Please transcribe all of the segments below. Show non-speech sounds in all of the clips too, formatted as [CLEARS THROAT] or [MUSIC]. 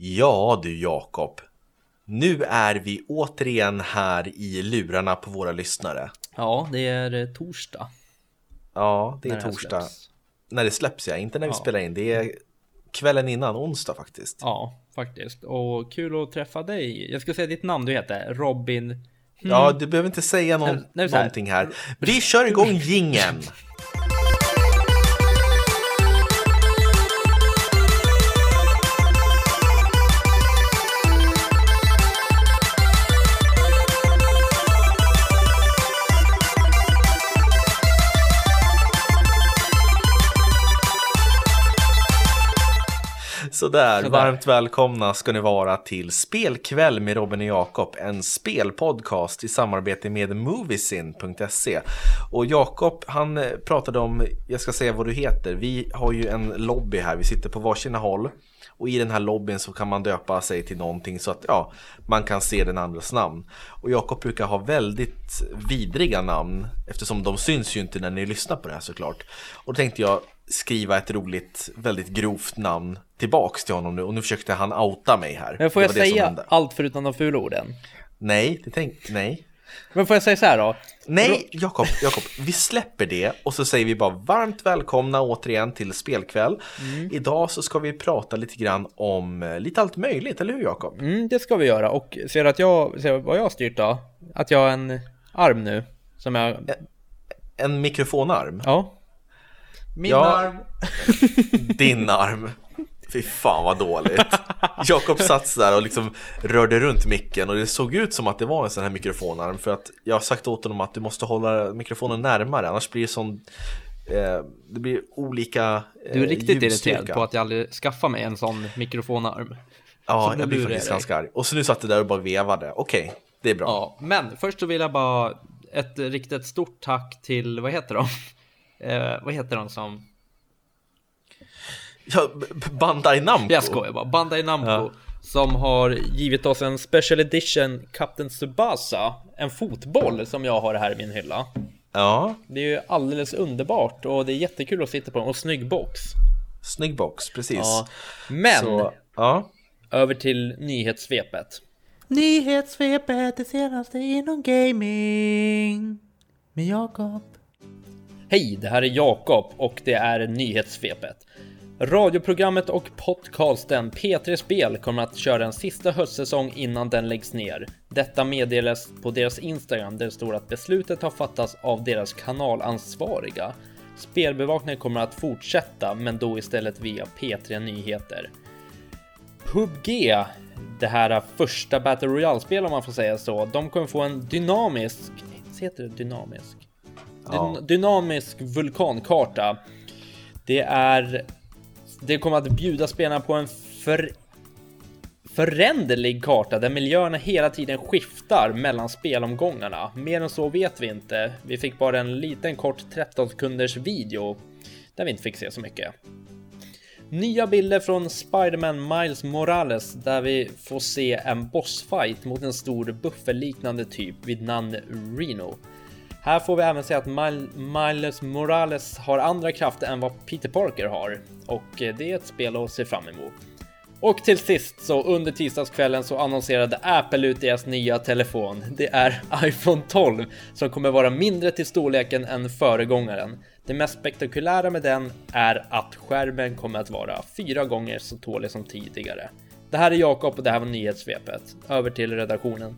Ja du Jakob, nu är vi återigen här i lurarna på våra lyssnare. Ja, det är eh, torsdag. Ja, det är när torsdag. släpps. När det släpps ja, inte när vi Ja. spelar in. Det är kvällen innan, onsdag faktiskt. Ja, faktiskt. Och kul att träffa dig. Jag ska säga ditt namn, du heter Robin. Ja, du behöver inte säga någon, här. någonting här. Vi kör igång gingen. [LAUGHS] Sådär, Sådär. varmt välkomna ska ni vara till Spelkväll med Robin och Jakob, en spelpodcast i samarbete med Moviesin.se. Och Jakob, han eh, pratade om, jag ska säga vad du heter, vi har ju en lobby här, vi sitter på varsina håll. Och i den här lobbyn så kan man döpa sig till någonting så att ja, man kan se den andras namn. Och Jakob brukar ha väldigt vidriga namn eftersom de syns ju inte när ni lyssnar på det här såklart. Och då tänkte jag skriva ett roligt, väldigt grovt namn tillbaks till honom nu och nu försökte han outa mig här. Men får jag säga allt förutom de fula orden? Nej, det tänk, nej. Men får jag säga så här då? Nej, Jakob, Jakob, vi släpper det och så säger vi bara varmt välkomna återigen till spelkväll. Mm. Idag så ska vi prata lite grann om eh, lite allt möjligt, eller hur Jakob? Mm, det ska vi göra. Och ser att jag, ser vad jag har styrt då? Att jag har en arm nu. Som jag, En mikrofonarm, ja. Min Ja. arm. din arm. Fy fan vad dåligt. Jakob satt där och liksom rörde runt micken och det såg ut som att det var en sån här mikrofonarm för att jag har sagt åt honom att du måste hålla mikrofonen närmare annars blir det sån eh, det blir olika eh, Du är riktigt irriterad på att jag aldrig skaffar mig en sån mikrofonarm. Ja, jag blir faktiskt ganska arg. Och så nu satt du där och bara vevade. Okej, det är bra. Ja, men först så vill jag bara ett riktigt stort tack till, vad heter de? [LAUGHS] Eh, vad heter de som? Ja, Bandai Namco. Jag skojar bara. Bandai Namco. Ja. Som har givit oss en special edition Captain Tsubasa. En fotboll som jag har här i min hylla. Ja, Det är ju alldeles underbart och det är jättekul att sitta på den och snygg box. snygg box, precis. Ja. Men Så, ja. över till nyhetssvepet. Nyhetssvepet, det senaste inom gaming. Med Jakob. Hej, det här är Jakob och det är nyhetssvepet. Radioprogrammet och podcasten P3 Spel kommer att köra en sista höstsäsong innan den läggs ner. Detta meddelas på deras Instagram där det står att beslutet har fattats av deras kanalansvariga. Spelbevakningen kommer att fortsätta, men då istället via P3 Nyheter. PubG, det här första Battle Royale-spel om man får säga så, de kommer få en dynamisk, heter det dynamisk? Ja. Dyn- dynamisk vulkankarta. Det är... Det kommer att bjuda spelarna på en för, föränderlig karta där miljöerna hela tiden skiftar mellan spelomgångarna. Mer än så vet vi inte. Vi fick bara en liten kort 13 sekunders video där vi inte fick se så mycket. Nya bilder från Spider-Man Miles Morales där vi får se en bossfight mot en stor buffelliknande typ vid namn Reno. Här får vi även se att Miles Morales har andra krafter än vad Peter Parker har och eh, det är ett spel att se fram emot. Och till sist så under tisdagskvällen så annonserade Apple ut deras nya telefon. Det är [LAUGHS] iPhone 12 som kommer vara mindre till storleken än föregångaren. Det mest spektakulära med den är att skärmen kommer att vara fyra gånger så tålig som tidigare. Det här är Jakob och det här var nyhetssvepet. Över till redaktionen.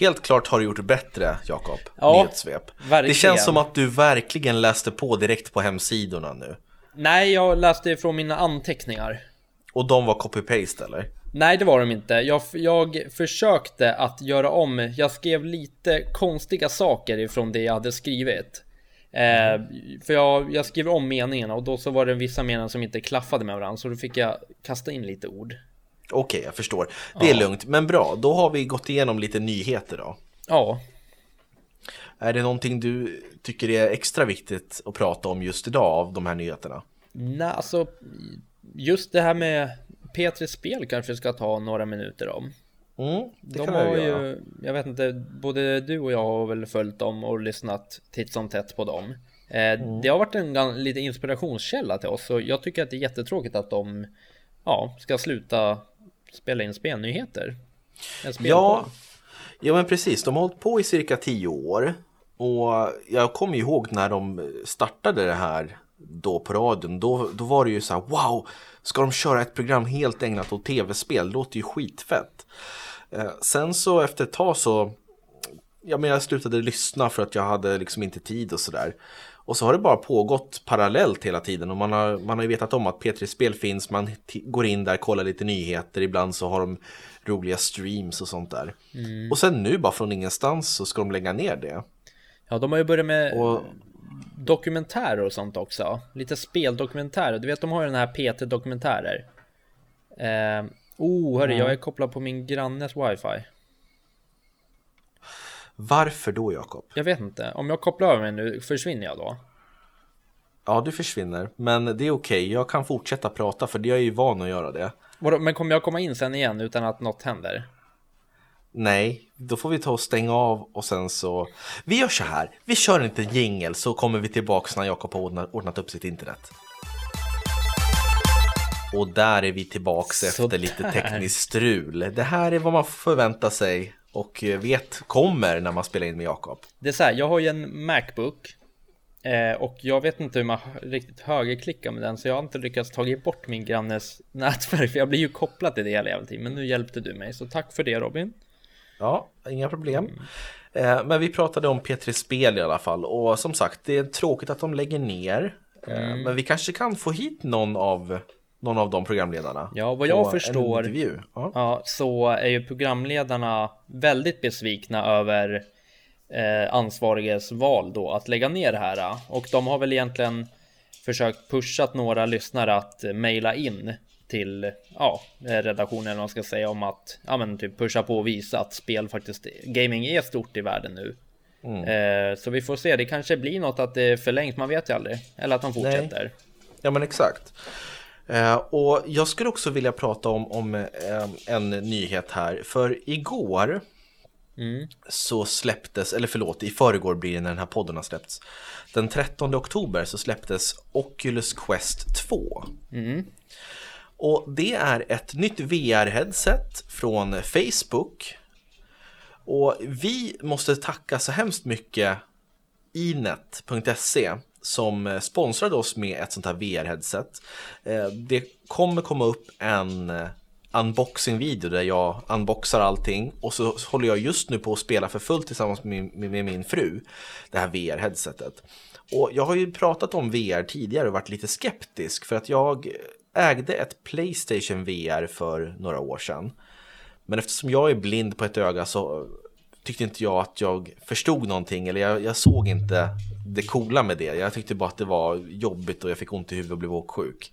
Helt klart har du gjort bättre, Jakob. Ja, Nyhetssvep. verkligen. Det känns som att du verkligen läste på direkt på hemsidorna nu. Nej, jag läste från mina anteckningar. Och de var copy-paste eller? Nej, det var de inte. Jag, jag försökte att göra om. Jag skrev lite konstiga saker ifrån det jag hade skrivit. Eh, för jag, jag skrev om meningarna och då så var det vissa meningar som inte klaffade med varandra. Så då fick jag kasta in lite ord. Okej, jag förstår. Det är lugnt, men bra. Då har vi gått igenom lite nyheter då. Ja, Är det någonting du tycker är extra viktigt att prata om just idag av de här nyheterna? nej alltså just det här med P3 Spel kanske ska ta några minuter om. Mm, det De kan har vi göra. ju, jag vet inte, både du och jag har väl följt dem och lyssnat titt som tätt på dem. Eh, Mm. Det har varit en lite inspirationskälla till oss och jag tycker att det är jättetråkigt att de ja, ska sluta spela in spelnyheter. Ja, ja, men precis. De har hållit på i cirka tio år. Och jag kommer ihåg när de startade det här då på radion. Då, då var det ju så här, wow, ska de köra ett program helt ägnat åt tv-spel? Det låter ju skitfett. Eh, sen så efter ett tag så, ja men jag slutade lyssna för att jag hade liksom inte tid och sådär. Och så har det bara pågått parallellt hela tiden och man har, man har ju vetat om att P3 Spel finns, man går in där, kollar lite nyheter, ibland så har de roliga streams och sånt där. Och sen nu bara från ingenstans så ska de lägga ner det. Ja, de har ju börjat med Och dokumentärer och sånt också. Lite speldokumentärer. Du vet, de har ju den här PT Dokumentärer. Eh, oh, hörru, jag är kopplad på min grannes wifi. Varför då Jakob? Jag vet inte. Om jag kopplar över mig nu, försvinner jag då? Ja, du försvinner, men det är okej. Jag kan fortsätta prata för jag är ju van att göra det. Men kommer jag komma in sen igen utan att något händer? Nej, då får vi ta och stänga av och sen så... Vi gör så här, vi kör inte jingel så kommer vi tillbaks när Jakob har ordnat, ordnat upp sitt internet. Och där är vi tillbaks efter lite tekniskt strul. Det här är vad man förväntar sig och vet kommer när man spelar in med Jakob. Det är så här, jag har ju en Macbook eh, och jag vet inte hur man riktigt högerklickar med den så jag har inte lyckats ta bort min grannes nätverk för jag blir ju kopplad till det hela tiden men nu hjälpte du mig så tack för det Robin. Ja, inga problem. Eh, Men vi pratade om P3 Spel i alla fall och som sagt, det är tråkigt att de lägger ner. Eh, Men vi kanske kan få hit någon av, någon av de programledarna. Ja, vad jag förstår-. Ja. Ja, så är ju programledarna väldigt besvikna över eh, ansvariges val då att lägga ner det här. Och de har väl egentligen försökt pushat några lyssnare att mejla in till ja, redaktionen eller vad man ska säga om att ja, men typ pusha på och visa att spel faktiskt gaming är stort i världen nu. Eh, så vi får se, det kanske blir något att det förlängs, man vet ju aldrig. Eller att de fortsätter. Ja men exakt. Eh, och jag skulle också vilja prata om, om eh, en nyhet här. För igår så släpptes, eller förlåt, i förrgår blir det när den här podden har släppts. Den 13 oktober så släpptes Oculus Quest 2. Och det är ett nytt VR-headset från Facebook. Och vi måste tacka så hemskt mycket inet.se som eh, sponsrade oss med ett sånt här VR-headset. Eh, det kommer komma upp en eh, unboxing-video där jag unboxar allting och så håller jag just nu på att spela för fullt tillsammans med min, med min fru det här VR-headsetet. Och jag har ju pratat om VR tidigare och varit lite skeptisk för att jag ägde ett Playstation VR för några år sedan. Men eftersom jag är blind på ett öga så tyckte inte jag att jag förstod någonting eller jag, jag såg inte det coola med det. Jag tyckte bara att det var jobbigt och jag fick ont i huvudet och blev åksjuk.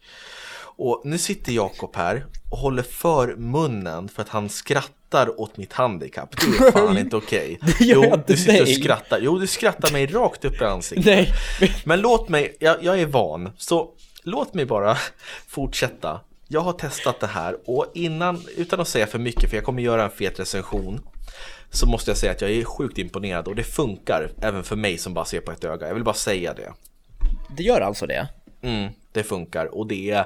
Och nu sitter Jakob här och håller för munnen för att han skrattar åt mitt handikapp. Det är fan inte okej. [LAUGHS] Gör Jo, du sitter och skrattar. Jo, du skrattar mig rakt upp i ansiktet. Nej, Men låt mig, jag, jag är van, så låt mig bara fortsätta. Jag har testat det här och innan, utan att säga för mycket, för jag kommer göra en fet recension, så måste jag säga att jag är sjukt imponerad och det funkar även för mig som bara ser på ett öga. Jag vill bara säga det. det gör alltså det. Mm, det funkar och det är,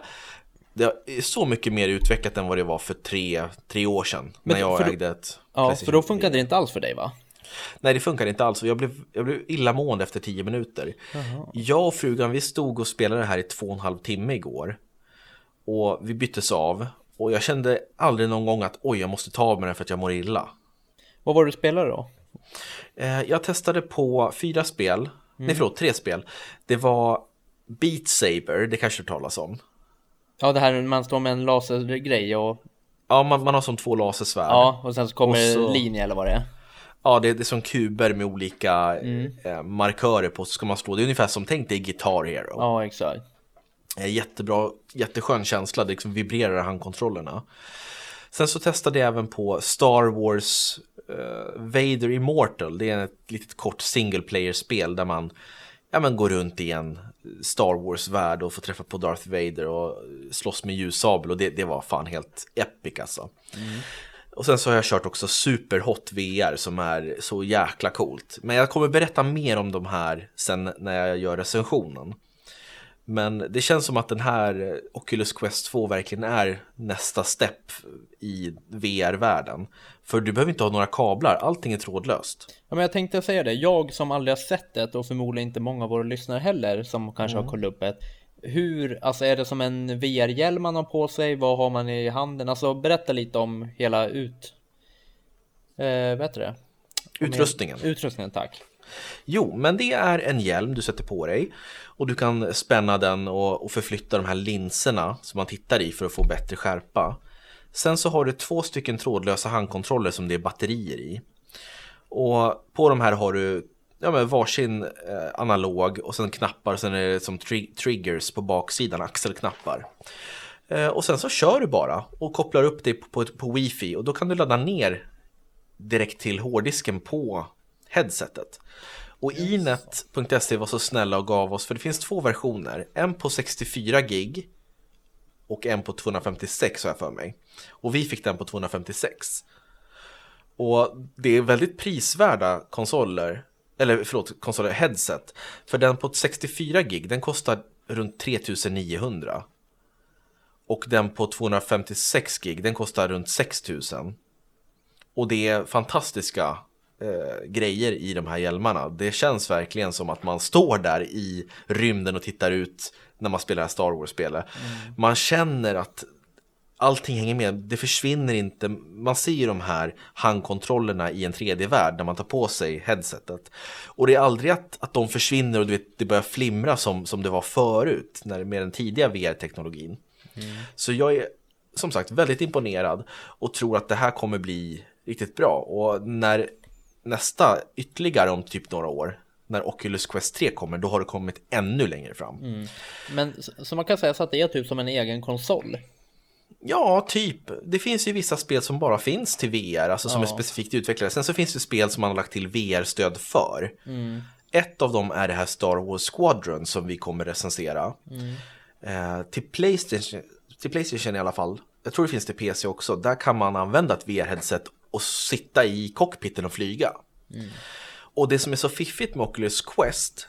det är så mycket mer utvecklat än vad det var för tre, tre år sedan Men när jag för då- ägde ett Ja, för då funkade det inte alls för dig va? Nej, det funkar inte alls. Jag blev, jag blev illamående efter tio minuter. Jag och frugan, vi stod och spelade det här i två och en halv timme igår. Och vi byttes av. Och jag kände aldrig någon gång att oj, jag måste ta av mig den för att jag mår illa. Vad var det du spelade då? Eh, jag testade på fyra spel. Nej, förlåt, tre spel. Det var Beat Saber, det kanske du talas om. Ja, det här man står med en lasergrej och Ja, man, man har som två lasersvärd. ja, och sen så kommer så- linje eller vad det är. Ja, det, det är som kuber med olika eh, markörer på, så ska man slå. Det är ungefär som, tänk dig Guitar Hero. Ja, exakt. Eh, Jättebra, jätteskön känsla, det liksom vibrerar handkontrollerna. Sen så testade jag även på Star Wars Vader Immortal. Det är ett litet kort single player-spel där man ja, men går runt i en Star Wars-värld och får träffa på Darth Vader och slåss med ljussabel och det, det var fan helt epic alltså. Och sen så har jag kört också Superhot VR som är så jäkla coolt. Men jag kommer berätta mer om de här sen när jag gör recensionen. Men det känns som att den här Oculus Quest 2 verkligen är nästa step i VR-världen. För du behöver inte ha några kablar, allting är trådlöst. Ja, men jag tänkte säga det, jag som aldrig har sett det och förmodligen inte många av våra lyssnare heller som kanske har kollat upp det. Hur, alltså är det som en VR-hjälm man har på sig? Vad har man i handen? Alltså berätta lite om hela ut... Eh, vad heter det? Utrustningen. Utrustningen, tack. Jo, men det är en hjälm du sätter på dig och du kan spänna den och, och förflytta de här linserna som man tittar i för att få bättre skärpa. Sen så har du två stycken trådlösa handkontroller som det är batterier i. Och på de här har du ja, men varsin eh, analog och sen knappar och sen är det som tri triggers på baksidan, axelknappar. Eh, och sen så kör du bara och kopplar upp det på, på, på wifi och då kan du ladda ner direkt till hårddisken på headsetet. Och inet.se var så snälla och gav oss, för det finns två versioner, en på 64 gig och en på 256 har jag för mig. Och vi fick den på 256. Och det är väldigt prisvärda konsoler, eller förlåt, konsoler, headset. För den på 64 gig, den kostar runt 3900. Och den på 256 gig, den kostar runt 6000. Och det är fantastiska eh, grejer i de här hjälmarna. Det känns verkligen som att man står där i rymden och tittar ut när man spelar Star Wars-spelet. Mm. Man känner att allting hänger med, det försvinner inte. Man ser ju de här handkontrollerna i en 3D-värld när man tar på sig headsetet. Och det är aldrig att, att de försvinner och du vet, det börjar flimra som, som det var förut när, med den tidiga VR-teknologin. Mm. Så jag är som sagt väldigt imponerad och tror att det här kommer bli riktigt bra. Och när nästa ytterligare om typ några år när Oculus Quest 3 kommer, då har det kommit ännu längre fram. Mm. Men så man kan säga så att det är typ som en egen konsol? Ja, typ. Det finns ju vissa spel som bara finns till VR, alltså som ja. är specifikt utvecklade. Sen så finns det spel som man har lagt till VR-stöd för. Mm. Ett av dem är det här Star Wars Squadron som vi kommer recensera. Mm. Eh, till, Playstation, till Playstation i alla fall, jag tror det finns till PC också, där kan man använda ett VR-headset och sitta i cockpiten och flyga. Mm. Och det som är så fiffigt med Oculus Quest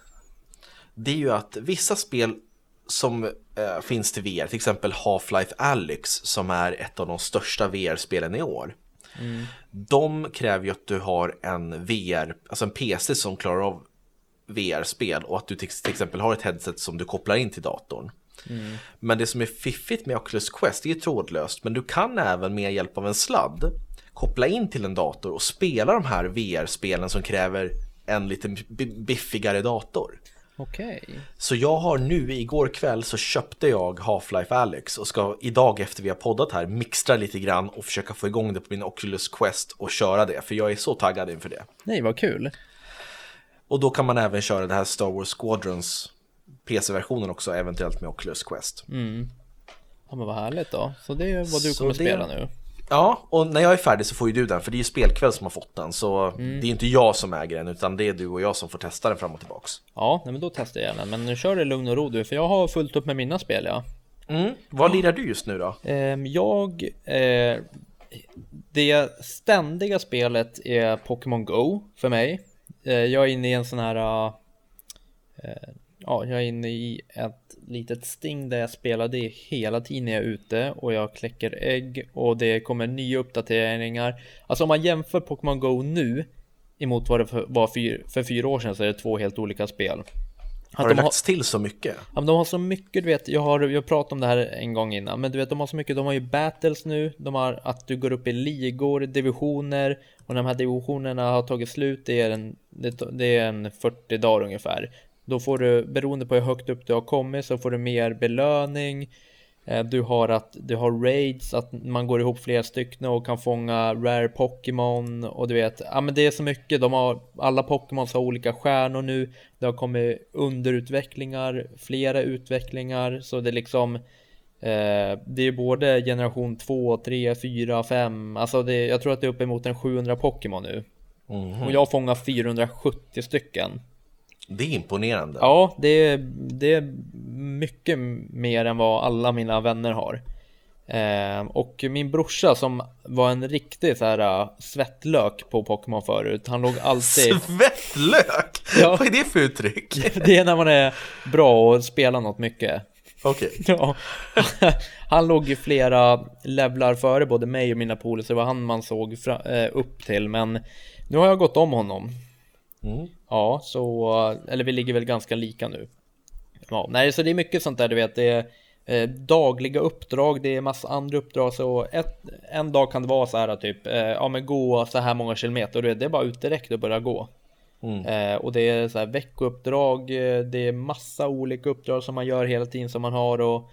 det är ju att vissa spel som eh, finns till VR, till exempel Half-Life Alyx som är ett av de största VR-spelen i år. Mm. De kräver ju att du har en VR, alltså en PC som klarar av VR-spel och att du till, till exempel har ett headset som du kopplar in till datorn. Mm. Men det som är fiffigt med Oculus Quest är trådlöst, men du kan även med hjälp av en sladd koppla in till en dator och spela de här VR-spelen som kräver en lite biffigare dator. Okej. Okay. Så jag har nu, igår kväll så köpte jag Half-Life Alyx och ska idag efter vi har poddat här mixtra lite grann och försöka få igång det på min Oculus Quest och köra det, för jag är så taggad inför det. Nej, vad kul. Och då kan man även köra det här Star Wars Squadrons PC-versionen också, eventuellt med Oculus Quest. Mm. Ja men vad härligt då. Så det är vad du så kommer det... spela nu. Ja, och när jag är färdig så får ju du den, för det är ju Spelkväll som har fått den. Så mm. det är inte jag som äger den, utan det är du och jag som får testa den fram och tillbaks. Ja, men då testar jag gärna. Men nu kör det lugn och ro du, för jag har fullt upp med mina spel ja. Mm. Vad lirar du just nu då? Ehm, jag... Eh, det ständiga spelet är Pokémon Go för mig. Eh, jag är inne i en sån här... Eh, ja, jag är inne i ett litet sting där jag spelar det hela tiden jag är ute och jag kläcker ägg och det kommer nya uppdateringar. Alltså om man jämför Pokémon Go nu emot vad det var för, för fyra år sedan så är det två helt olika spel. Har det de lagts har, till så mycket? Ja, men de har så mycket, du vet, jag har jag pratat om det här en gång innan, men du vet, de har så mycket, de har ju battles nu, de har att du går upp i ligor, divisioner, och när de här divisionerna har tagit slut, det är en, det, det är en 40 dagar ungefär. Då får du, beroende på hur högt upp du har kommit, så får du mer belöning. Eh, du har att du har raids, att man går ihop flera stycken och kan fånga rare Pokémon och du vet, ja men det är så mycket. De har, alla Pokémon har olika stjärnor nu. Det har kommit underutvecklingar, flera utvecklingar, så det är liksom eh, det är både generation 2, 3, 4, 5, alltså det, jag tror att det är uppemot en 700 Pokémon nu. Mm. Och jag fångar 470 stycken. Det är imponerande. Ja, det är, det är mycket mer än vad alla mina vänner har. Eh, och min brorsa som var en riktig så här uh, svettlök på Pokémon förut, han låg alltid... Svettlök? Ja. Vad är det för uttryck? [LAUGHS] Det är när man är bra och spelar något mycket. Okej. [LAUGHS] Ja. [LAUGHS] Han låg ju flera levlar före både mig och mina polare, så det var han man såg eh, upp till. Men nu har jag gått om honom. Mm. Ja, så, eller vi ligger väl ganska lika nu. Ja, nej, så det är mycket sånt där, du vet, det är eh, dagliga uppdrag, det är massa andra uppdrag, så ett, en dag kan det vara så här typ, eh, ja men gå så här många kilometer, och du vet, det är bara ut direkt och börja gå. Mm. Eh, och det är så här veckouppdrag, eh, det är massa olika uppdrag som man gör hela tiden som man har och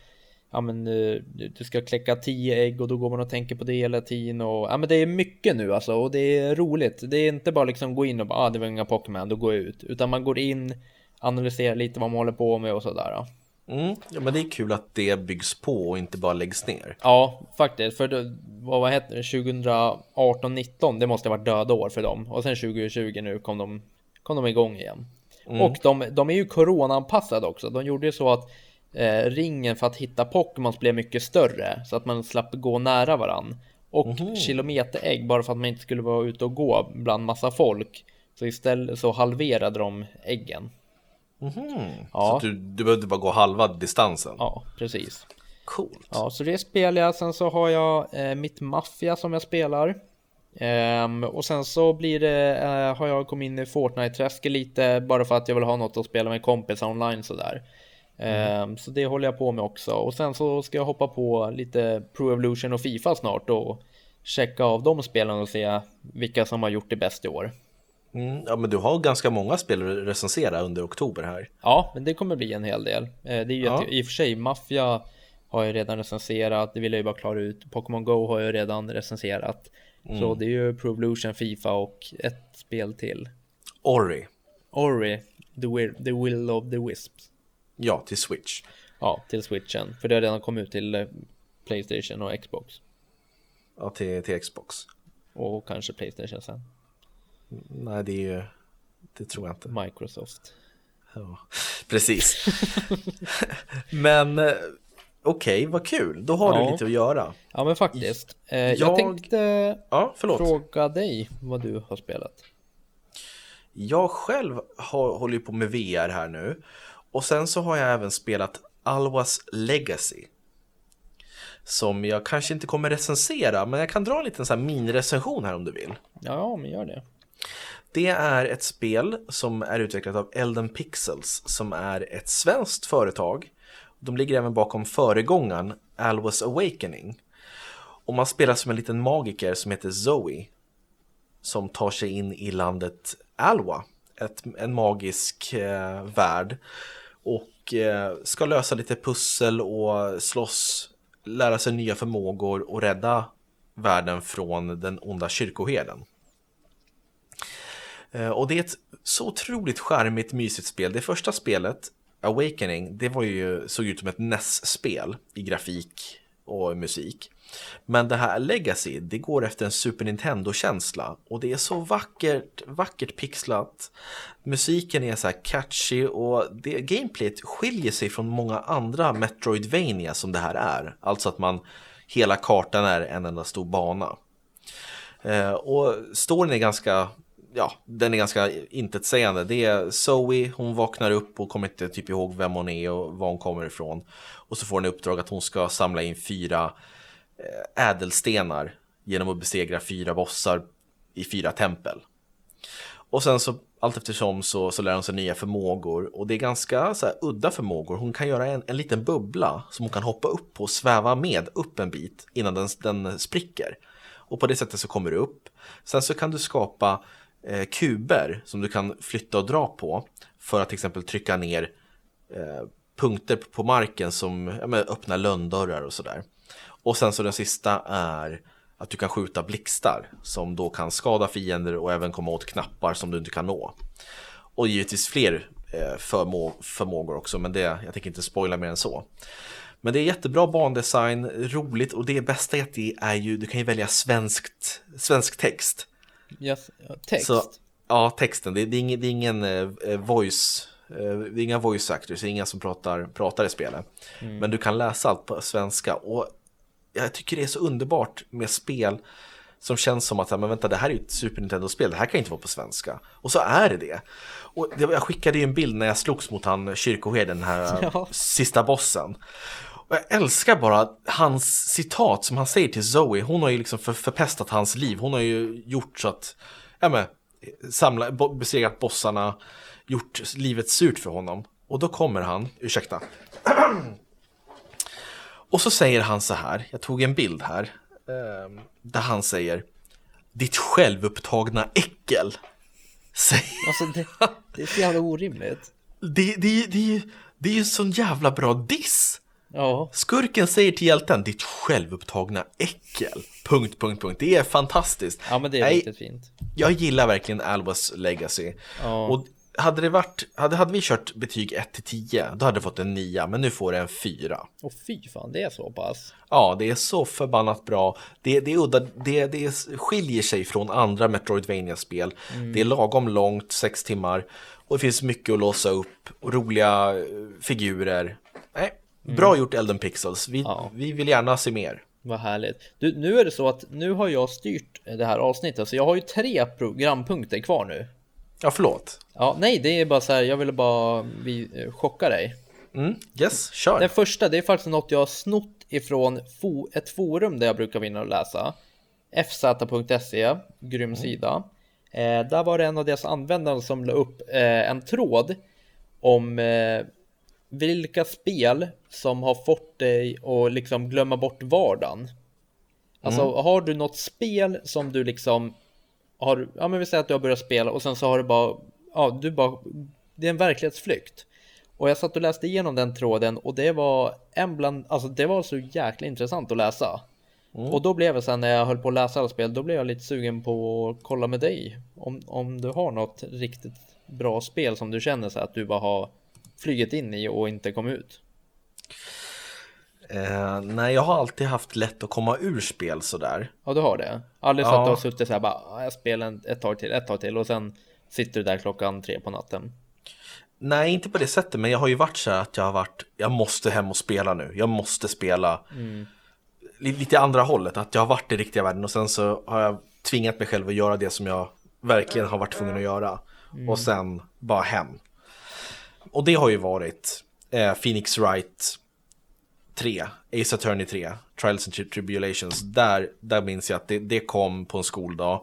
ja men eh, du ska kläcka tio ägg och då går man och tänker på det hela tiden och ja men det är mycket nu alltså och det är roligt. Det är inte bara liksom gå in och bara ah, det var inga Pokémon, då går jag ut. Utan man går in, analyserar lite vad man håller på med och sådär. Mm. Ja, men det är kul att det byggs på och inte bara läggs ner. Ja, faktiskt. För det, vad, vad hette det? 2018, 19 det måste ha varit döda år för dem. Och sen 2020 nu kom de, kom de igång igen. Och de, de är ju corona-anpassade också. De gjorde ju så att eh, ringen för att hitta Pokémons blev mycket större. Så att man slapp gå nära varann. Och kilometerägg bara för att man inte skulle vara ute och gå bland massa folk. Så istället så halverade de äggen. Mhm. Ja. Så att du, du behövde bara gå halva distansen. Ja, precis. Coolt. Ja, så det spelar jag. Sen så har jag eh, mitt Mafia som jag spelar. Ehm, och sen så blir det, eh, har jag kommit in i Fortnite-träsket lite bara för att jag vill ha något att spela med kompisar online sådär. Ehm, Så det håller jag på med också. Och sen så ska jag hoppa på lite Pro Evolution och Fifa snart och checka av de spelen och se vilka som har gjort det bäst i år. Mm. Ja, men du har ganska många spel att recensera under oktober här. Ja, men det kommer bli en hel del. Eh, Det är ju Ja. i och för sig Mafia har jag redan recenserat, det vill jag ju bara klara ut. Pokémon Go har jag redan recenserat. Så det är ju Pro Evolution, Fifa och ett spel till. Ori. Ori, The Will, the Will of the Wisps. Ja, till Switch. Ja, till switchen. För det har redan kommit ut till eh, Playstation och Xbox. Ja, till, till Xbox. Och kanske Playstation sen. Nej, det är ju... Det tror jag inte. Microsoft. Ja, precis. [LAUGHS] men eh, okej, vad kul. Då har Ja. du lite att göra. Ja men faktiskt. Eh, jag... Jag- tänkte Ja, fråga dig vad du har spelat. Jag själv har, håller på med VR här nu. Och sen så har jag även spelat Alwas Legacy. Som jag kanske inte kommer recensera, men jag kan dra en liten så här minirecension här om du vill. Ja, men gör det. Det är ett spel som är utvecklat av Elden Pixels som är ett svenskt företag. De ligger även bakom föregångaren Alwas Awakening. Och man spelar som en liten magiker som heter Zoe. Som tar sig in i landet Alwa, ett, en magisk eh, värld. Och eh, ska lösa lite pussel och slåss, lära sig nya förmågor och rädda världen från den onda kyrkoherden. Eh, och det är ett så otroligt charmigt, mysigt spel. Det första spelet, Awakening, det var ju, såg ut som ett NES-spel i grafik och musik. Men det här Legacy, det går efter en Super Nintendo-känsla och det är så vackert, vackert pixlat. Musiken är så här catchy och det, gameplayet skiljer sig från många andra Metroidvania som det här är. Alltså att man, hela kartan är en enda stor bana. Eh, och storyn är ganska, ja, den är ganska intetsägande. Det är Zoe, hon vaknar upp och kommer inte typ ihåg vem hon är och var hon kommer ifrån. Och så får hon i uppdrag att hon ska samla in fyra Eh, ädelstenar genom att besegra fyra bossar i fyra tempel. Och sen så allt eftersom så, så lär hon sig nya förmågor och det är ganska så här, udda förmågor. Hon kan göra en, en liten bubbla som hon kan hoppa upp på och sväva med upp en bit innan den, den spricker. Och på det sättet så kommer du upp. Sen så kan du skapa eh, kuber som du kan flytta och dra på för att till exempel trycka ner eh, punkter på marken som ja, öppnar lönndörrar och sådär. Och sen så den sista är att du kan skjuta blixtar som då kan skada fiender och även komma åt knappar som du inte kan nå. Och givetvis fler eh, förmå förmågor också, men det, jag tänker inte spoila mer än så. Men det är jättebra bandesign, roligt och det bästa är att det är ju, du kan ju välja svenskt, svensk text. Yes. Text. Så, ja, texten, det, det är ingen, det är ingen eh, voice, eh, det är inga voice actors, det är inga som pratar, pratar i spelet. Men du kan läsa allt på svenska och jag tycker det är så underbart med spel som känns som att, men vänta, det här är ju ett Super Nintendo-spel, det här kan inte vara på svenska. Och så är det det. Och jag skickade ju en bild när jag slogs mot han kyrkoherden, den här [LAUGHS] Ja. sista bossen. Och jag älskar bara hans citat som han säger till Zoe. Hon har ju liksom för, förpestat hans liv. Hon har ju gjort så att, ja men, samla, bo- besegrat bossarna, gjort livet surt för honom. Och då kommer han, ursäkta. [CLEARS THROAT] Och så säger han så här, jag tog en bild här, ehm, där han säger Ditt självupptagna äckel. Säger Alltså det, det är så jävla orimligt. det, det, det, det är ju en sån jävla bra diss. Ja, Skurken säger till hjälten, ditt självupptagna äckel. Punkt, punkt, punkt. Det är fantastiskt. ja men det är Nej, riktigt fint. Jag gillar verkligen Albus Legacy. Ja. Och hade det varit, hade, hade vi kört betyg 1 till 10, då hade det fått en 9, men nu får det en 4. Och fy fan, det är så pass. Ja, det är så förbannat bra. Det, det, är udda, det, det skiljer sig från andra Metroidvania-spel. Mm. Det är lagom långt, 6 timmar. Och det finns mycket att låsa upp. Och roliga eh, figurer. Nej, bra gjort Elden Pixels. Vi, Mm. Ja. vi vill gärna se mer. Vad härligt. Du, nu är det så att nu har jag styrt det här avsnittet, så jag har ju tre programpunkter kvar nu. Ja, förlåt. Ja, nej, det är bara så här, jag ville bara vi, eh, chocka dig. Mm, yes, kör. Den första, det är faktiskt något jag har snott ifrån fo ett forum där jag brukar vinna och läsa. fz.se, grym sida. Eh, där var det en av deras användare som la upp eh, en tråd om eh, vilka spel som har fått dig att liksom glömma bort vardagen. Alltså har du något spel som du liksom har, ja men vi säger att du har börjat spela och sen så har du bara, ja du bara, det är en verklighetsflykt. Och jag satt och läste igenom den tråden och det var en bland, alltså det var så jäkla intressant att läsa. Och då blev jag sen när jag höll på att läsa alla spel, då blev jag lite sugen på att kolla med dig. Om, om du har något riktigt bra spel som du känner så att du bara har flugit in i och inte kom ut. Eh, nej, jag har alltid haft lätt att komma ur spel sådär. Ja, du har det? Aldrig så Ja. att du har suttit så här bara, "Ah, jag spelar ett tag till, ett tag till och sen sitter du där klockan tre på natten. Nej, inte på det sättet, men jag har ju varit så här att jag har varit, jag måste hem och spela nu, jag måste spela. Li- Lite andra hållet, att jag har varit i riktiga världen och sen så har jag tvingat mig själv att göra det som jag verkligen har varit tvungen att göra. Och sen bara hem. Och det har ju varit eh, Phoenix Wright 3, Ace Attorney 3, Trials and Tri- Tribulations. Där, där minns jag att det, det kom på en skoldag.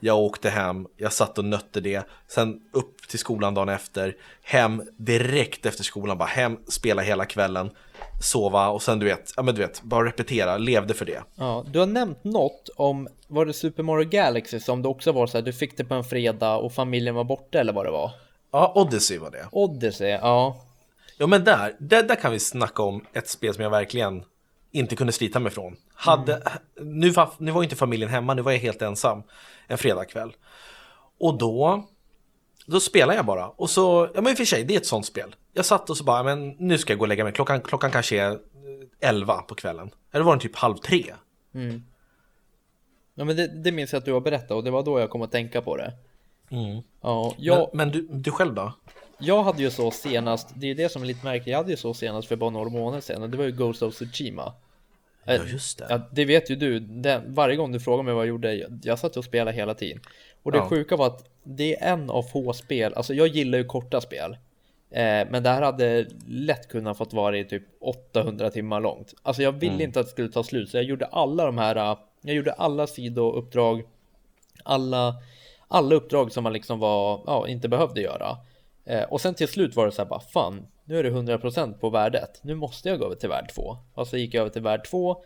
Jag åkte hem, jag satt och nötte det, sen upp till skolan dagen efter, hem direkt efter skolan, bara hem, spela hela kvällen, sova och sen du vet, ja men du vet, bara repetera, levde för det. Ja, du har nämnt något om, var det Super Mario Galaxy som det också var så här, du fick det på en fredag och familjen var borta eller vad det var? Ja, Odyssey var det. Odyssey, ja. Ja men där, där, där kan vi snacka om ett spel som jag verkligen inte kunde slita mig från. Hade, nu, var, nu var inte familjen hemma, nu var jag helt ensam en fredagkväll. Och då, då spelade jag bara. Och så, ja men i och för sig, det är ett sånt spel. Jag satt och så bara, men nu ska jag gå och lägga mig. Klockan, klockan kanske är 11 på kvällen. Eller var den typ halv tre? Ja men det, det minns jag att du har berättat och det var då jag kom att tänka på det. Mm. Ja, jag, Men, men du, du själv då? Jag hade ju så senast, det är ju det som är lite märkligt, jag hade ju så senast för bara några månader sedan och det var ju Ghost of Tsushima. Eh, Ja just det. Ja, det vet ju du. Den, varje gång du frågar mig vad jag gjorde, jag, jag satt och spelade hela tiden. Och det Ja. sjuka var att det är en av få spel, alltså jag gillar ju korta spel. Eh, men det här hade lätt kunnat fått vara i typ 800 timmar långt. Alltså jag ville inte att det skulle ta slut, så jag gjorde alla de här, eh, jag gjorde alla sidouppdrag, alla, alla uppdrag som man liksom var, ja, inte behövde göra. Eh, och sen till slut var det så här bara, fan, nu är det 100% på värdet. Nu måste jag gå över till värld 2. Och så gick jag över till värld 2,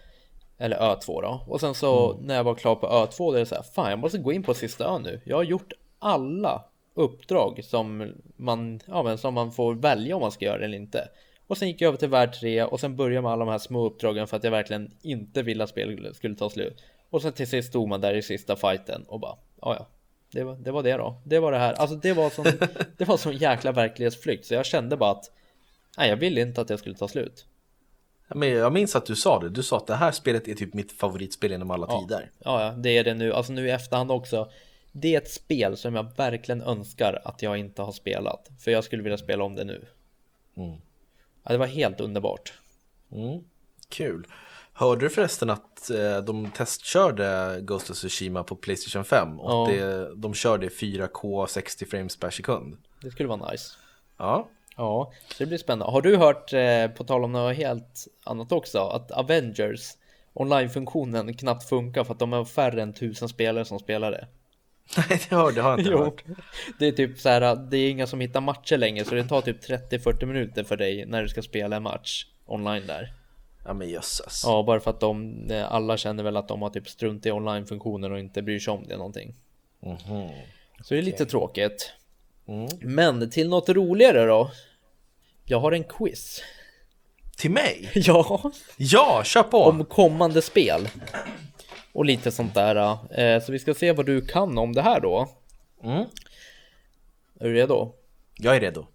eller ö 2 då. Och sen så när jag var klar på ö 2, då är det så här, fan jag måste gå in på sista ön nu. Jag har gjort alla uppdrag som man, ja, men som man får välja om man ska göra det eller inte. Och sen gick jag över till värld 3 och sen började med alla de här små uppdragen för att jag verkligen inte ville att spelet skulle ta slut. Och sen till sist stod man där i sista fighten och bara, ja ja, det var, det var det då. Det var det här. Alltså det var sån, [LAUGHS] det var sån jäkla verklighetsflykt så jag kände bara att nej, jag ville inte att det skulle ta slut. Men jag minns att du sa det, du sa att det här spelet är typ mitt favoritspel genom alla tider. Ja, ja, det är det nu. Alltså nu i efterhand också. Det är ett spel som jag verkligen önskar att jag inte har spelat. För jag skulle vilja spela om det nu. Mm. Ja, det var helt underbart. Mm. Kul. Hörde du förresten att eh, de testkörde Ghost of Tsushima på Playstation 5 och Ja. det, de körde 4K 60 frames per sekund? Det skulle vara nice. Ja, Ja, så det blir spännande. Har du hört, eh, på tal om något helt annat också, att Avengers online-funktionen knappt funkar för att de har färre än tusen spelare som spelar det? [LAUGHS] nej det hörde har jag inte [LAUGHS] Jo, hört. det är typ så här, det är inga som hittar matcher längre så det tar typ 30-40 minuter för dig när du ska spela en match online där. Ja men jösses. Ja, bara för att de, eh, alla känner väl att de har typ strunt i online-funktionen och inte bryr sig om det någonting. Mhm. Så det är lite tråkigt. Mm. Men till något roligare då. Jag har en quiz. Till mig? [LAUGHS] Ja, Ja, kör på! om kommande spel. Och lite sånt där. Eh, så vi ska se vad du kan om det här då. Mm. Är du redo? Jag är redo.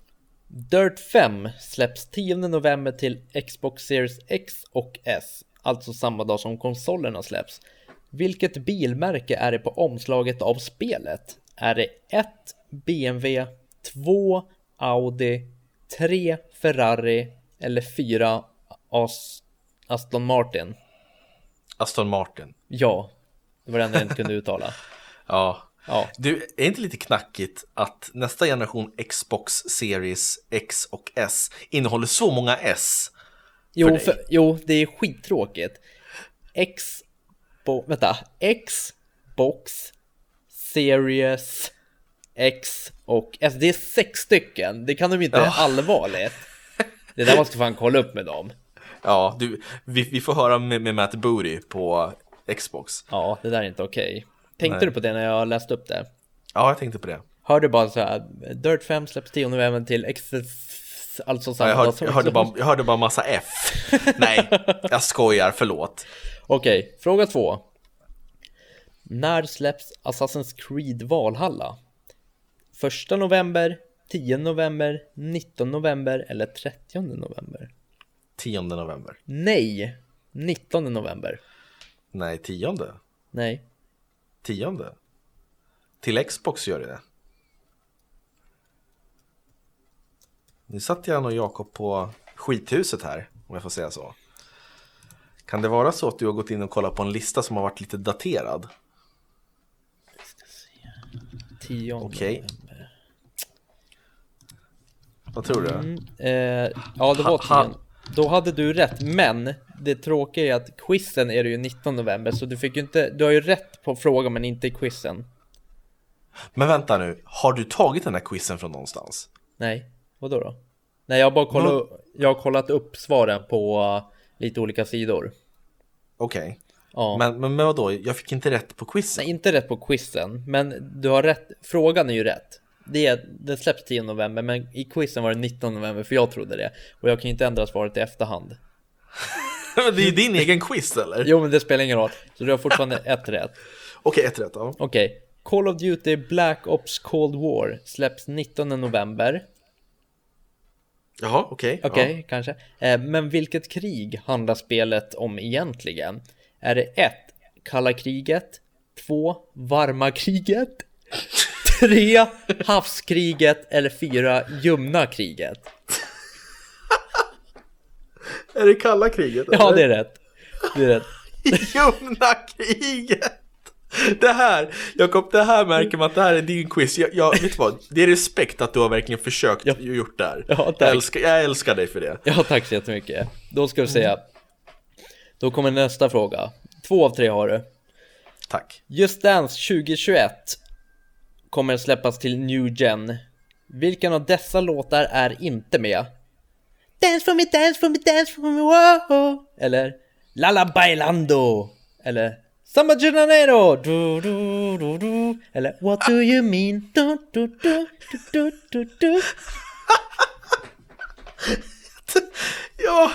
Dirt 5 släpps 10 november till Xbox Series X och S, alltså samma dag som konsolerna släpps. Vilket bilmärke är det på omslaget av spelet? Är det 1 BMW, 2 Audi, 3 Ferrari eller 4 As Aston Martin? Aston Martin. Ja, det var det enda jag inte kunde uttala. [LAUGHS] Ja. Ja, Du, är inte lite knackigt att nästa generation Xbox Series X och S innehåller så många S? Jo, dig. för, jo, det är skittråkigt. X... Bo, vänta. Xbox Series X och S. Det är sex stycken. Det kan de inte Ja. [LAUGHS] allvarligt. Det där måste fan kolla upp med dem. Ja, du, vi, vi får höra med, med Matt Booty på Xbox. Ja, det där är inte okej. Tänkte Nej. du på det när jag läste upp det? Ja, jag tänkte på det. Hörde bara så här. Dirt 5 släpps 10 november till X... Alltså samma jag, hörde, jag, hörde bara, jag hörde bara massa F. [LAUGHS] Nej, jag skojar, förlåt. Okej, fråga två. När släpps Assassin's Creed Valhalla? Första november, 10 november, 19 november eller 30 november? 10 november. Nej, 19 november. Nej, 10. Nej, 10. Till Xbox gör det det. Nu satt jag och Jakob på skithuset här, om jag får säga så. Kan det vara så att du har gått in och kollat på en lista som har varit lite daterad? 10 Okej. november. Vad tror du? Eh, ja, det var Ha- 10. Då hade du rätt, men det tråkiga är att quizen är det ju 19 november, så du fick ju inte, du har ju rätt på frågan men inte i quizen. Men vänta nu, har du tagit den här quizen från någonstans? Nej, vadå då? Nej, jag har bara kollat, jag har kollat upp svaren på uh, lite olika sidor. Okej. Ja. Men, men, men vadå, jag fick inte rätt på quizen? Nej, inte rätt på quizen, men du har rätt. Frågan är ju rätt. Det, är, den släpps 10 november, men i quizen var det 19 november, för jag trodde det. Och jag kan ju inte ändra svaret i efterhand. [LAUGHS] [LAUGHS] Det är din egen quiz eller? Jo, men det spelar ingen roll. Så du har fortfarande [LAUGHS] ett rätt. Okej, ett rätt ja. Okej. Call of Duty Black Ops Cold War släpps 19 november. Jaha, okej. Okej, kanske. Eh, men vilket krig handlar spelet om egentligen? Är det 1. Kalla kriget 2. Varma kriget [LAUGHS] 3. Havskriget eller 4. Ljumna kriget? Ja. Är det kalla kriget? Ja, eller? det är rätt. Det är rätt. [LAUGHS] Ljumna kriget! Det här, Jakob, det här märker man att det här är din quiz. Jag, jag, vet vad? Det är respekt att du har verkligen försökt Ja. gjort det här. Ja, jag, älskar, jag älskar dig för det. Ja, tack så jättemycket. Då ska vi säga. Då kommer nästa fråga. Två av tre har du. Tack. Just Dance 2021 kommer släppas till New Gen. Vilken av dessa låtar är inte med? Dance for me, dance for me, dance for me, wow. Eller Lala Bailando. Eller Samba Janeiro. Du, du, du, du. Eller What do you mean? Du, du, du, du, du, du. [LAUGHS] Ja,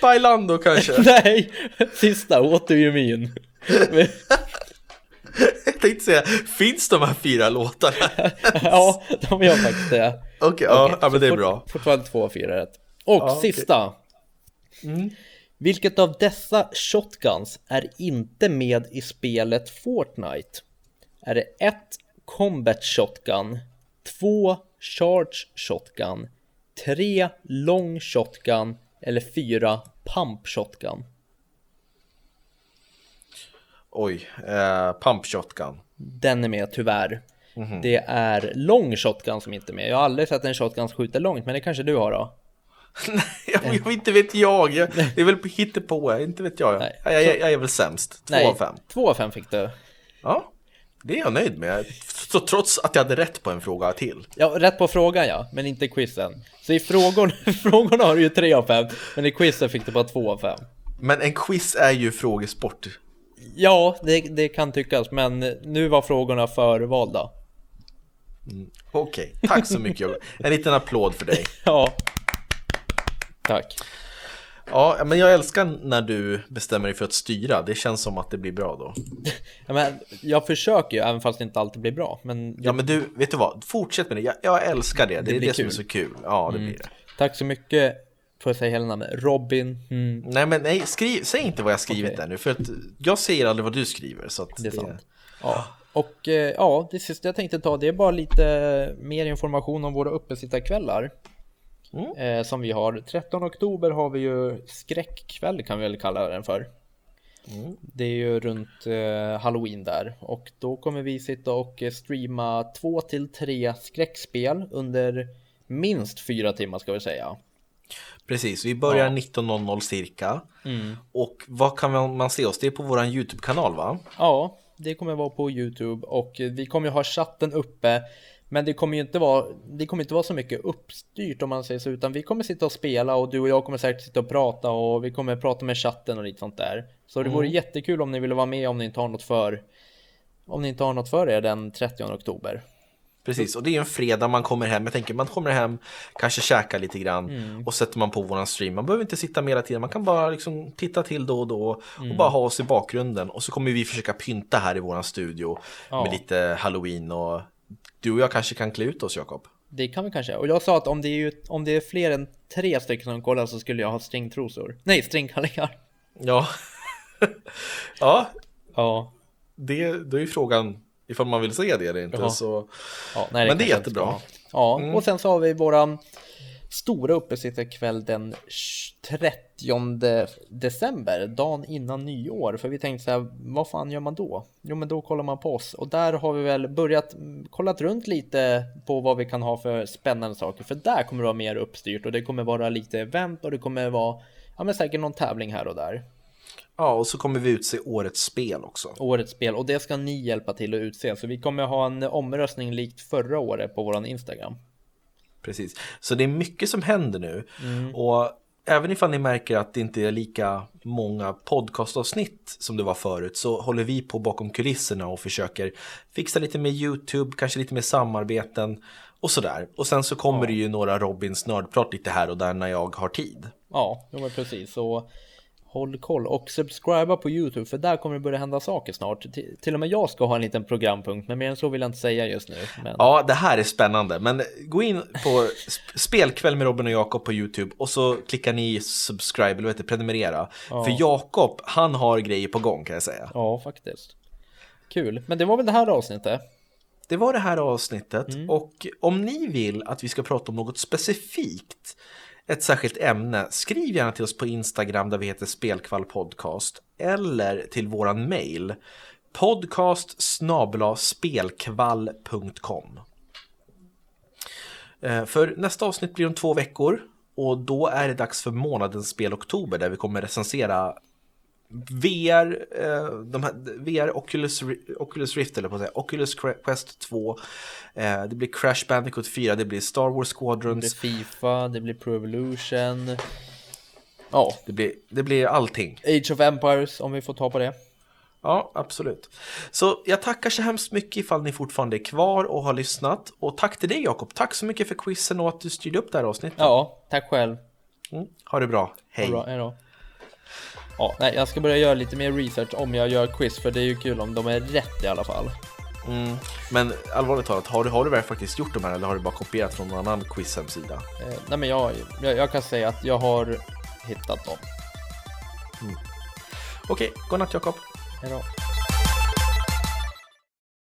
Bailando kanske. [LAUGHS] Nej, sista What do you mean? [LAUGHS] jag tänkte säga, finns de här fyra låtarna? ja, de gör faktiskt det. Okej, ja, Okej, ja, men det är bra. fort- Fortfarande två av fyra rätt. Och Ja, sista. Mm. Vilket av dessa shotguns är inte med i spelet Fortnite? Är det 1. Combat Shotgun 2. Charge Shotgun 3. Long Shotgun eller 4. Pump Shotgun? Oj, eh, Pump Shotgun. Den är med tyvärr. Mhm. Det är lång shotgun som inte är med. Jag har aldrig sett en shotgun som skjuter långt, men det kanske du har då? [LAUGHS] jag, jag, inte vet jag. jag. Det är väl på hittepå, inte vet jag. Nej. Jag, jag, jag är väl sämst. Två av fem. Två av fem fick du. Ja, det är jag nöjd med. Så trots att jag hade rätt på en fråga till. Ja, rätt på frågan ja, men inte quizen. Så i frågor, [LAUGHS] frågorna har du ju tre av fem, men i quizen fick du bara två av fem. Men en quiz är ju frågesport. Ja, det, det kan tyckas, men nu var frågorna förvalda. Okej, tack så mycket. En liten applåd för dig. [LAUGHS] Ja. Tack. Ja, men jag älskar när du bestämmer dig för att styra. Det känns som att det blir bra då. Ja, men jag försöker ju, även fast det inte alltid blir bra. Men Ja, men du, vet du vad? Fortsätt med det. Jag, jag älskar det. Det, är blir det som är kul. så kul. Ja, det blir det. tack så mycket. Får jag säga hela namnet? Robin. Mm, Nej, men nej, skriv, säg inte vad jag skrivit Okej. där nu. För att jag säger aldrig vad du skriver. Så det är sant. Ja. Och eh, ja, det sista jag tänkte ta det är bara lite mer information om våra uppesittarkvällar. Mm. Eh, som vi har. 13 oktober har vi ju skräckkväll kan vi väl kalla den för. Mm. Det är ju runt eh, halloween där och då kommer vi sitta och eh, streama två till tre skräckspel under minst fyra timmar ska vi säga. Precis, vi börjar Ja. 19.00 cirka. Mm. Och vad kan man, man se oss? Det är på våran YouTube-kanal va? Ja, det kommer vara på Youtube och vi kommer ju ha chatten uppe. Men det kommer ju inte vara, det kommer inte vara så mycket uppstyrt om man säger så, utan vi kommer sitta och spela och du och jag kommer säkert sitta och prata och vi kommer prata med chatten och lite sånt där. Så det vore jättekul om ni ville vara med om ni inte har något för, om ni inte har något för er den 30 oktober. Precis, och det är en fredag man kommer hem. Jag tänker man kommer hem, kanske käkar lite grann Mm. och sätter man på våran stream. Man behöver inte sitta med hela tiden, man kan bara liksom titta till då och då Mm. och bara ha oss i bakgrunden. Och så kommer vi försöka pynta här i våran studio Ja. med lite halloween och du och jag kanske kan klä ut oss Jakob. Det kan vi kanske. Och jag sa att om det är, ju, om det är fler än tre stycken som kollar så skulle jag ha stringtrosor. Nej, stringkallingar. Ja, [LAUGHS] ja Ja. det, då är ju frågan ifall man vill se det eller inte. Jaha. Så... Ja, nej, Men det är jättebra. Mm. Ja, och sen så har vi våran stora uppesittarkväll den 30 december, dagen innan nyår. För vi tänkte så här, vad fan gör man då? Jo, men då kollar man på oss och där har vi väl börjat mm, kollat runt lite på vad vi kan ha för spännande saker. För där kommer det vara mer uppstyrt och det kommer vara lite event och det kommer vara ja, men säkert någon tävling här och där. Ja, och så kommer vi utse årets spel också. Årets spel och det ska ni hjälpa till att utse. Så vi kommer ha en omröstning likt förra året på våran Instagram. Precis. Så det är mycket som händer nu. Och även ifall ni märker att det inte är lika många podcastavsnitt som det var förut så håller vi på bakom kulisserna och försöker fixa lite med YouTube, kanske lite mer samarbeten och sådär. Och sen så kommer det ju några Robins nördprat lite här och där när jag har tid. Ja, men precis. Så håll koll och subscriba på Youtube för där kommer det börja hända saker snart. Till, till och med jag ska ha en liten programpunkt, men mer än så vill jag inte säga just nu. Men Ja, det här är spännande. Men gå in på sp- spelkväll med Robin och Jakob på YouTube och så klickar ni subscribe eller vad heter prenumerera. För Jakob, han har grejer på gång kan jag säga. ja, faktiskt. Kul, men det var väl det här avsnittet. Det var det här avsnittet och om ni vill att vi ska prata om något specifikt, ett särskilt ämne, skriv gärna till oss på Instagram där vi heter Spelkvall Podcast eller till våran mail podcast spelkvall.com. Eh, för nästa avsnitt blir om två veckor och då är det dags för månadens spel oktober där vi kommer recensera VR, eh, de här, VR Oculus, Oculus Rift eller på att säga, Oculus Quest 2, eh, det blir Crash Bandicoot 4, det blir Star Wars Det Squadrons, blir Fifa, det blir Pro Evolution. Ja, det blir, det blir allting. Age of Empires om vi får ta på det. Ja, absolut. Så jag tackar så hemskt mycket ifall ni fortfarande är kvar och har lyssnat. Och tack till dig Jakob, tack så mycket för quizen och att du styrde upp det här avsnittet. Ja, tack själv. Mm. Ha det bra, hej. Bra, hej då. Ja, nej, jag ska börja göra lite mer research om jag gör quiz, för det är ju kul om de är rätt i alla fall. Mm. Men allvarligt talat, har du, har du väl faktiskt gjort de här eller har du bara kopierat från någon annan quizhemsida? Eh, nej, men jag, jag, jag kan säga att jag har hittat dem. Okej, godnatt Jakob. Hej då.